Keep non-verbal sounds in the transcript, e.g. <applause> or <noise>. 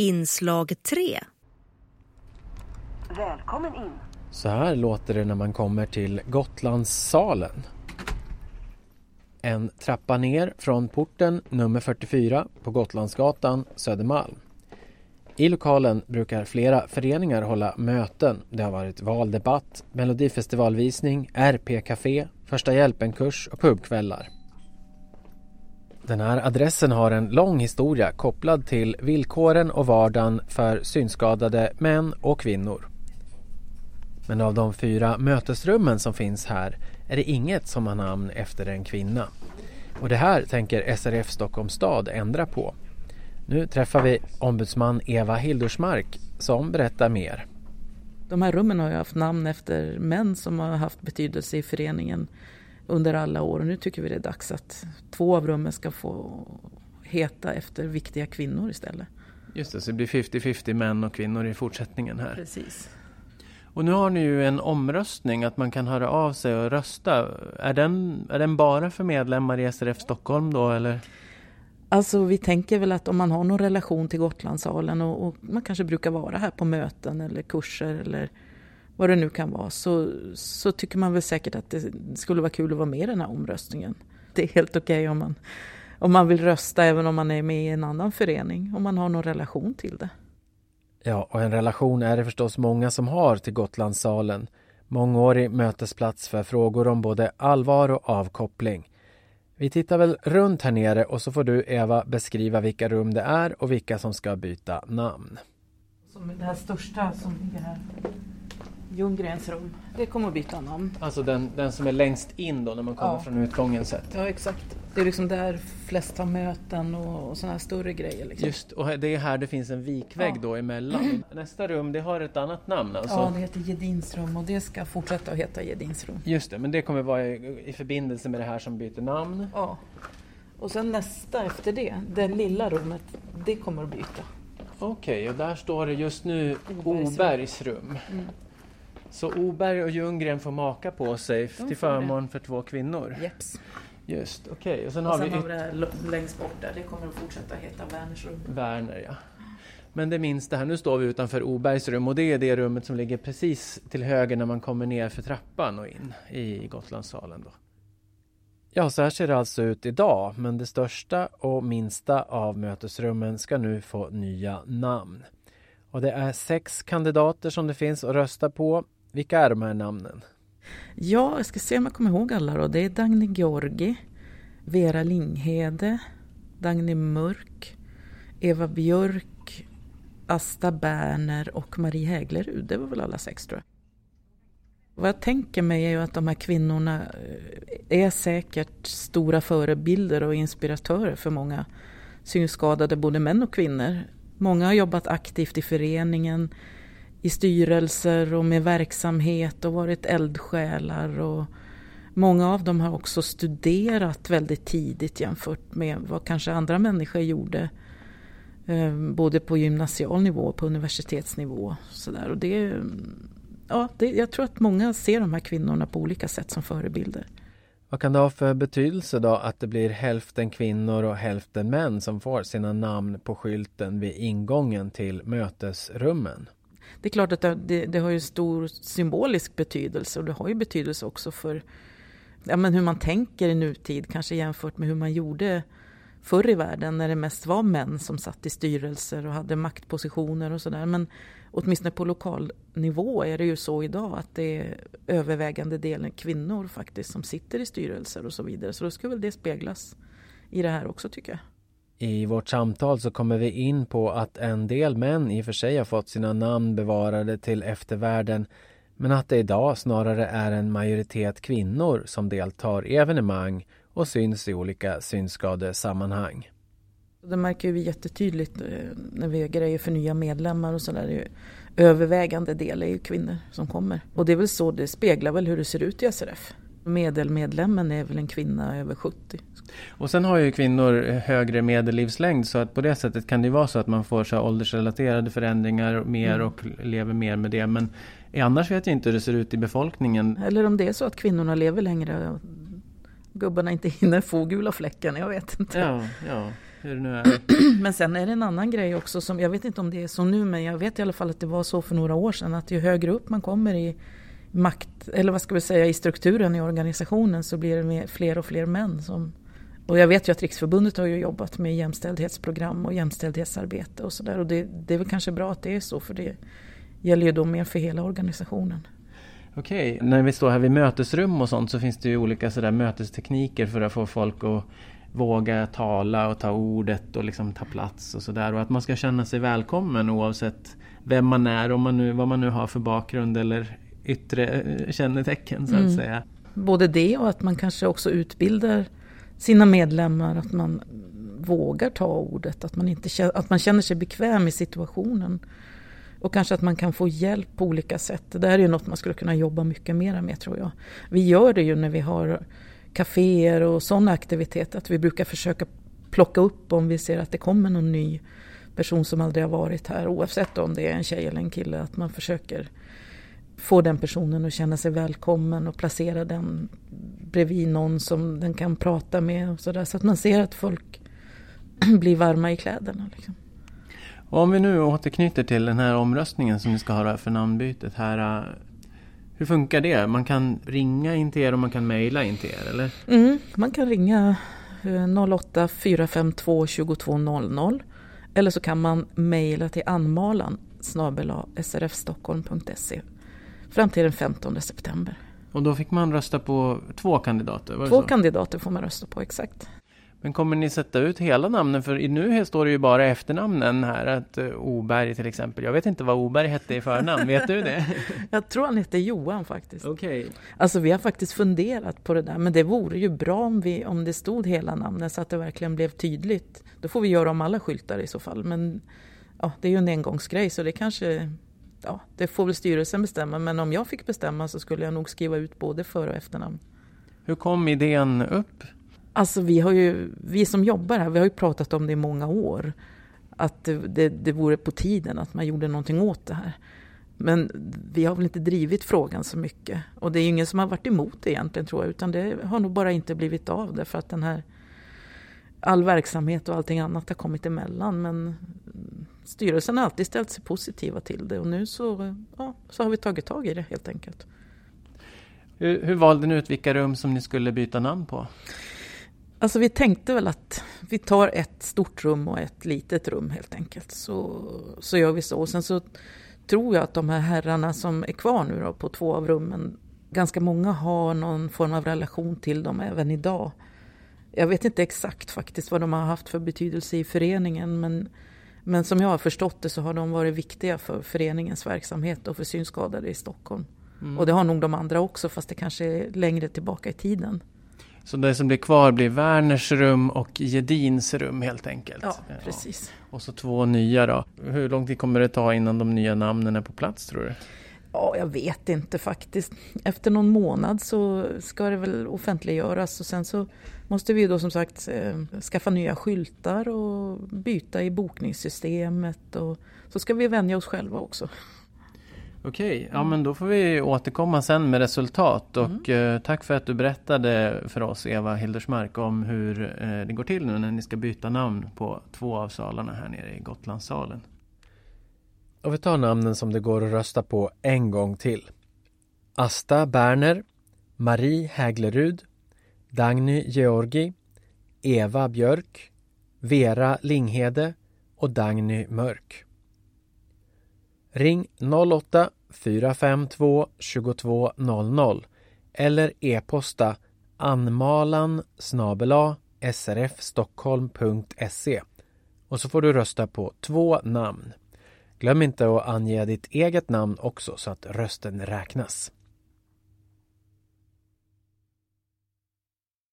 Inslag 3 Välkommen in. Så här låter det när man kommer till Gotlandssalen. En trappa ner från porten nummer 44 på Gotlandsgatan Södermalm. I lokalen brukar flera föreningar hålla möten. Det har varit valdebatt, melodifestivalvisning, RP-café, första hjälpen-kurs och pubkvällar. Den här adressen har en lång historia kopplad till villkoren och vardagen för synskadade män och kvinnor. Men av de fyra mötesrummen som finns här är det inget som har namn efter en kvinna. Och det här tänker SRF Stockholms stad ändra på. Nu träffar vi ombudsman Eva Hildursmark som berättar mer. De här rummen har ju haft namn efter män som har haft betydelse i föreningen under alla år och nu tycker vi det är dags att två av rummen ska få heta efter viktiga kvinnor istället. Just det, så det blir 50-50 män och kvinnor i fortsättningen här. Precis. Och nu har ni ju en omröstning att man kan höra av sig och rösta. Är den, är den bara för medlemmar i SRF Stockholm då eller? Alltså vi tänker väl att om man har någon relation till Gotlandssalen och, och man kanske brukar vara här på möten eller kurser eller vad det nu kan vara så, så tycker man väl säkert att det skulle vara kul att vara med i den här omröstningen. Det är helt okej okay om, man, om man vill rösta även om man är med i en annan förening, om man har någon relation till det. Ja, och en relation är det förstås många som har till Gotlandssalen. Mångårig mötesplats för frågor om både allvar och avkoppling. Vi tittar väl runt här nere och så får du Eva beskriva vilka rum det är och vilka som ska byta namn. Som det här största som ligger här. Ljunggrens rum. Det kommer att byta namn. Alltså den, den som är längst in då när man kommer ja. från utgången sett? Ja exakt. Det är liksom där flest har möten och, och sådana här större grejer. Liksom. Just, och det är här det finns en vikvägg ja. då emellan. <clears throat> Nästa rum det har ett annat namn alltså? Ja, det heter Gedins rum och det ska fortsätta att heta Gedins rum. Just det, men det kommer vara i, i förbindelse med det här som byter namn? Ja. Och sen nästa efter det, det lilla rummet, det kommer att byta. Okej, okay, och där står det just nu Obergs rum. Mm. Så Oberg och Ljunggren får maka på sig till förmån för två kvinnor? Jeps. Just, okej. Okay. Och sen, och sen har vi, har vi det längst bort där, det kommer att fortsätta heta Werners rum. Werner, ja. Men det minsta här, nu står vi utanför Obergs rum och det är det rummet som ligger precis till höger när man kommer ner för trappan och in i Gotlandssalen. Då. Ja, så här ser det alltså ut idag, men det största och minsta av mötesrummen ska nu få nya namn. Och det är sex kandidater som det finns att rösta på vilka är de här namnen? Ja, jag ska se om jag kommer ihåg alla då. Det är Dagny Georgi, Vera Linghede, Dagny Mörk, Eva Björk, Asta Berner och Marie Häglerud. Det var väl alla sex tror jag. Vad jag tänker mig är ju att de här kvinnorna eh, är säkert stora förebilder och inspiratörer för många synskadade, både män och kvinnor. Många har jobbat aktivt i föreningen, i styrelser och med verksamhet och varit eldsjälar. Och många av dem har också studerat väldigt tidigt jämfört med vad kanske andra människor gjorde. Eh, både på gymnasial nivå och på universitetsnivå. Så där. Och det, ja, det, jag tror att många ser de här kvinnorna på olika sätt som förebilder. Vad kan det ha för betydelse då att det blir hälften kvinnor och hälften män som får sina namn på skylten vid ingången till mötesrummen? Det är klart att det, det, har ju stor symbolisk betydelse och det har ju betydelse också för ja, men hur man tänker i nutid, kanske jämfört med hur man gjorde förr i världen när det mest var män som satt i styrelser och hade maktpositioner och sådär. Men åtminstone på lokal nivå är det ju så idag att det är övervägande delen kvinnor faktiskt som sitter i styrelser och så vidare. Så då ska väl det speglas i det här också tycker jag. I vårt samtal så kommer vi in på att en del män i och för sig har fått sina namn bevarade till eftervärlden men att det idag snarare är en majoritet kvinnor som deltar i evenemang och syns i olika synskadesammanhang. Det märker vi jättetydligt eh, när vi gör grejer för nya medlemmar och sådär. Övervägande del är ju kvinnor som kommer. Och det är väl så, det speglar väl hur det ser ut i SRF. Medelmedlemmen är väl en kvinna över 70. Och sen har ju kvinnor högre medellivslängd så att på det sättet kan det vara så att man får så åldersrelaterade förändringar mer mm. och lever mer med det. Men annars vet jag inte hur det ser ut i befolkningen. Eller om det är så att kvinnorna lever längre och gubbarna inte hinner få gula fläcken, jag vet inte. Ja, ja. hur det nu är. <clears throat> Men sen är det en annan grej också som jag vet inte om det är så nu men jag vet i alla fall att det var så för några år sedan att ju högre upp man kommer i makt eller vad ska vi säga i strukturen i organisationen så blir det fler och fler män som och jag vet ju att Riksförbundet har ju jobbat med jämställdhetsprogram och jämställdhetsarbete och sådär och det, det är väl kanske bra att det är så för det gäller ju då mer för hela organisationen. Okej, när vi står här vid mötesrum och sånt så finns det ju olika sådär mötestekniker för att få folk att våga tala och ta ordet och liksom ta plats och sådär. Och att man ska känna sig välkommen oavsett vem man är, om man nu, vad man nu har för bakgrund eller yttre eh, kännetecken så att mm. säga. Både det och att man kanske också utbildar sina medlemmar att man vågar ta ordet, att man, inte, att man känner sig bekväm i situationen. Och kanske att man kan få hjälp på olika sätt. Det där är ju något man skulle kunna jobba mycket mer med tror jag. Vi gör det ju när vi har kaféer och sådana aktiviteter. Att vi brukar försöka plocka upp om vi ser att det kommer någon ny person som aldrig har varit här. Oavsett om det är en tjej eller en kille. Att man försöker få den personen att känna sig välkommen och placera den bredvid någon som den kan prata med. Och så, där, så att man ser att folk <clears throat> blir varma i kläderna. Liksom. Om vi nu återknyter till den här omröstningen som ni ska ha för namnbytet här. Hur funkar det? Man kan ringa in till er och man kan mejla in till er eller? Mm, man kan ringa 08 452 2200 eller så kan man mejla till anmalan srfstockholm.se fram till den 15 september. Och då fick man rösta på två kandidater? två kandidater får man rösta på, exakt. Men kommer ni sätta ut hela namnen? För nu står det ju bara efternamnen här. Att uh, Oberg till exempel. Jag vet inte vad Oberg hette i förnamn. vet du det? <laughs> Jag tror han hette Johan faktiskt. Okej. Okay. Alltså vi har faktiskt funderat på det där. Men det vore ju bra om, vi, om det stod hela namnet så att det verkligen blev tydligt. Då får vi göra om alla skyltar i så fall. Men ja, det är ju en engångsgrej så det kanske ja, det får väl styrelsen bestämma. Men om jag fick bestämma så skulle jag nog skriva ut både för och efternamn. Hur kom idén upp? Alltså vi, har ju, vi som jobbar här, vi har ju pratat om det i många år. Att det, det, det vore på tiden att man gjorde någonting åt det här. Men vi har väl inte drivit frågan så mycket. Och det är ju ingen som har varit emot det egentligen tror jag. Utan det har nog bara inte blivit av därför att den här all verksamhet och allting annat har kommit emellan. Men styrelsen har alltid ställt sig positiva till det och nu så, ja, så har vi tagit tag i det helt enkelt. Hur, hur valde ni ut vilka rum som ni skulle byta namn på? Alltså vi tänkte väl att vi tar ett stort rum och ett litet rum helt enkelt. Så, så gör vi så. Och sen så tror jag att de här herrarna som är kvar nu då på två av rummen, ganska många har någon form av relation till dem även idag. Jag vet inte exakt faktiskt vad de har haft för betydelse i föreningen men, men som jag har förstått det så har de varit viktiga för föreningens verksamhet och för synskadade i Stockholm. Mm. Och det har nog de andra också fast det kanske är längre tillbaka i tiden. Så det som blir kvar blir Werners rum och Gedins rum helt enkelt? Ja, precis. Ja. Och så två nya då. Hur lång tid kommer det ta innan de nya namnen är på plats tror du? Ja, jag vet inte faktiskt. Efter någon månad så ska det väl offentliggöras och sen så måste vi då som sagt eh, skaffa nya skyltar och byta i bokningssystemet och så ska vi vänja oss själva också. Okej, ja men då får vi återkomma sen med resultat och mm. eh, tack för att du berättade för oss Eva Hildersmark om hur eh, det går till nu när ni ska byta namn på två av salarna här nere i Gotlandssalen. Och vi tar namnen som det går att rösta på en gång till. Asta Berner, Marie Häglerud, Dagny Georgi, Eva Björk, Vera Linghede och Dagny Mörk. Ring 08 452 2200 eller e-posta anmalan srfstockholm.se och så får du rösta på två namn. Glöm inte att ange ditt eget namn också så att rösten räknas.